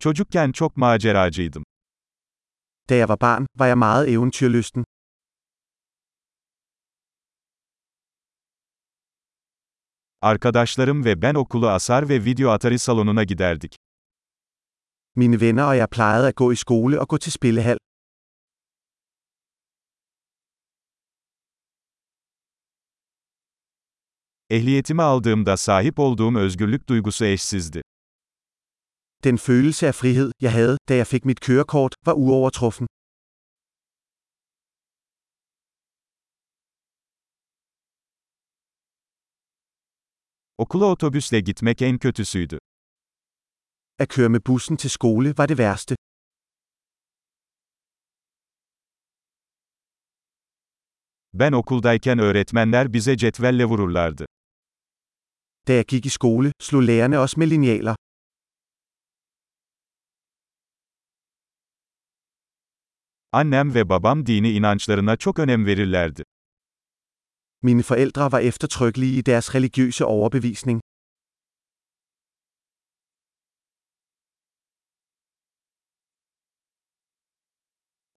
Çocukken çok maceracıydım. Da jeg var barn, var jeg meget eventyrlysten. Arkadaşlarım ve ben okulu asar ve video atari salonuna giderdik. Mine venner og jeg plejede at gå i skole og gå til spillehal. Ehliyetimi aldığımda sahip olduğum özgürlük duygusu eşsizdi. Den følelse af frihed, jeg havde, da jeg fik mit kørekort, var uovertruffen. Okula otobüsle gitmek en kötüsüydü. At køre med bussen til skole var det værste. Ben okuldayken öğretmenler bize cetvelle vururlardı. Da jeg gik i skole, slog lærerne os med linealer. Annem ve babam dini inançlarına çok önem verirlerdi. Mine forældre var eftertrykkelige i deres religiøse overbevisning.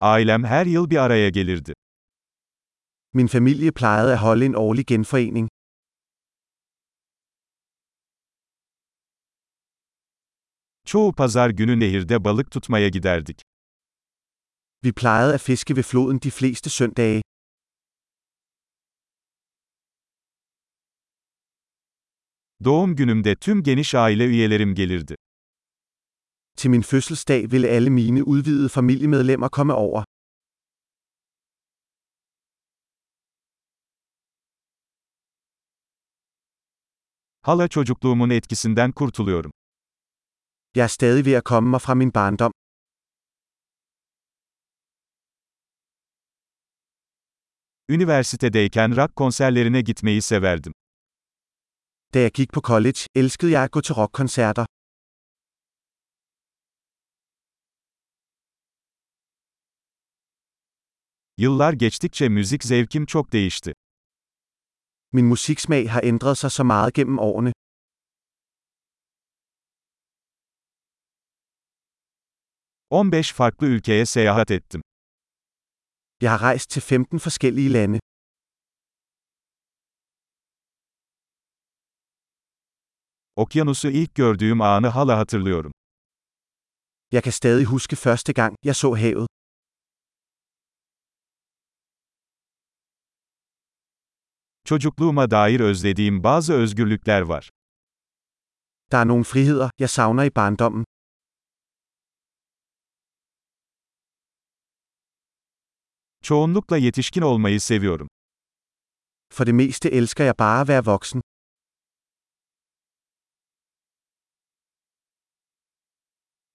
Ailem her yıl bir araya gelirdi. Min familie plejede at holde en årlig genforening. Çoğu pazar günü nehirde balık tutmaya giderdik. Vi plejede at fiske ved floden de fleste søndage. Doğum günümde tüm geniş aile üyelerim gelirdi. Til min fødselsdag ville alle mine udvidede familiemedlemmer komme over. Hala çocukluğumun etkisinden kurtuluyorum. Jeg er stadig ved at komme mig fra min barndom. Üniversitedeyken rock konserlerine gitmeyi severdim. Da jeg gik på college, elskede jeg at gå til rockkoncerter. Yıllar geçtikçe müzik zevkim çok değişti. Min musiksmag har ændret sig så meget gennem årene. ...15 farklı ülkeye seyahat ettim. Jeg har rejst til 15 forskellige lande. Okyanusu ilk gördüğüm anı hala hatırlıyorum. Jeg kan stadig huske første gang, jeg så havet. Çocukluğuma dair özlediğim bazı özgürlükler var. Der er nogle friheder, jeg savner i barndommen. Çoğunlukla yetişkin olmayı seviyorum. For det meste elsker jeg bare at være voksen.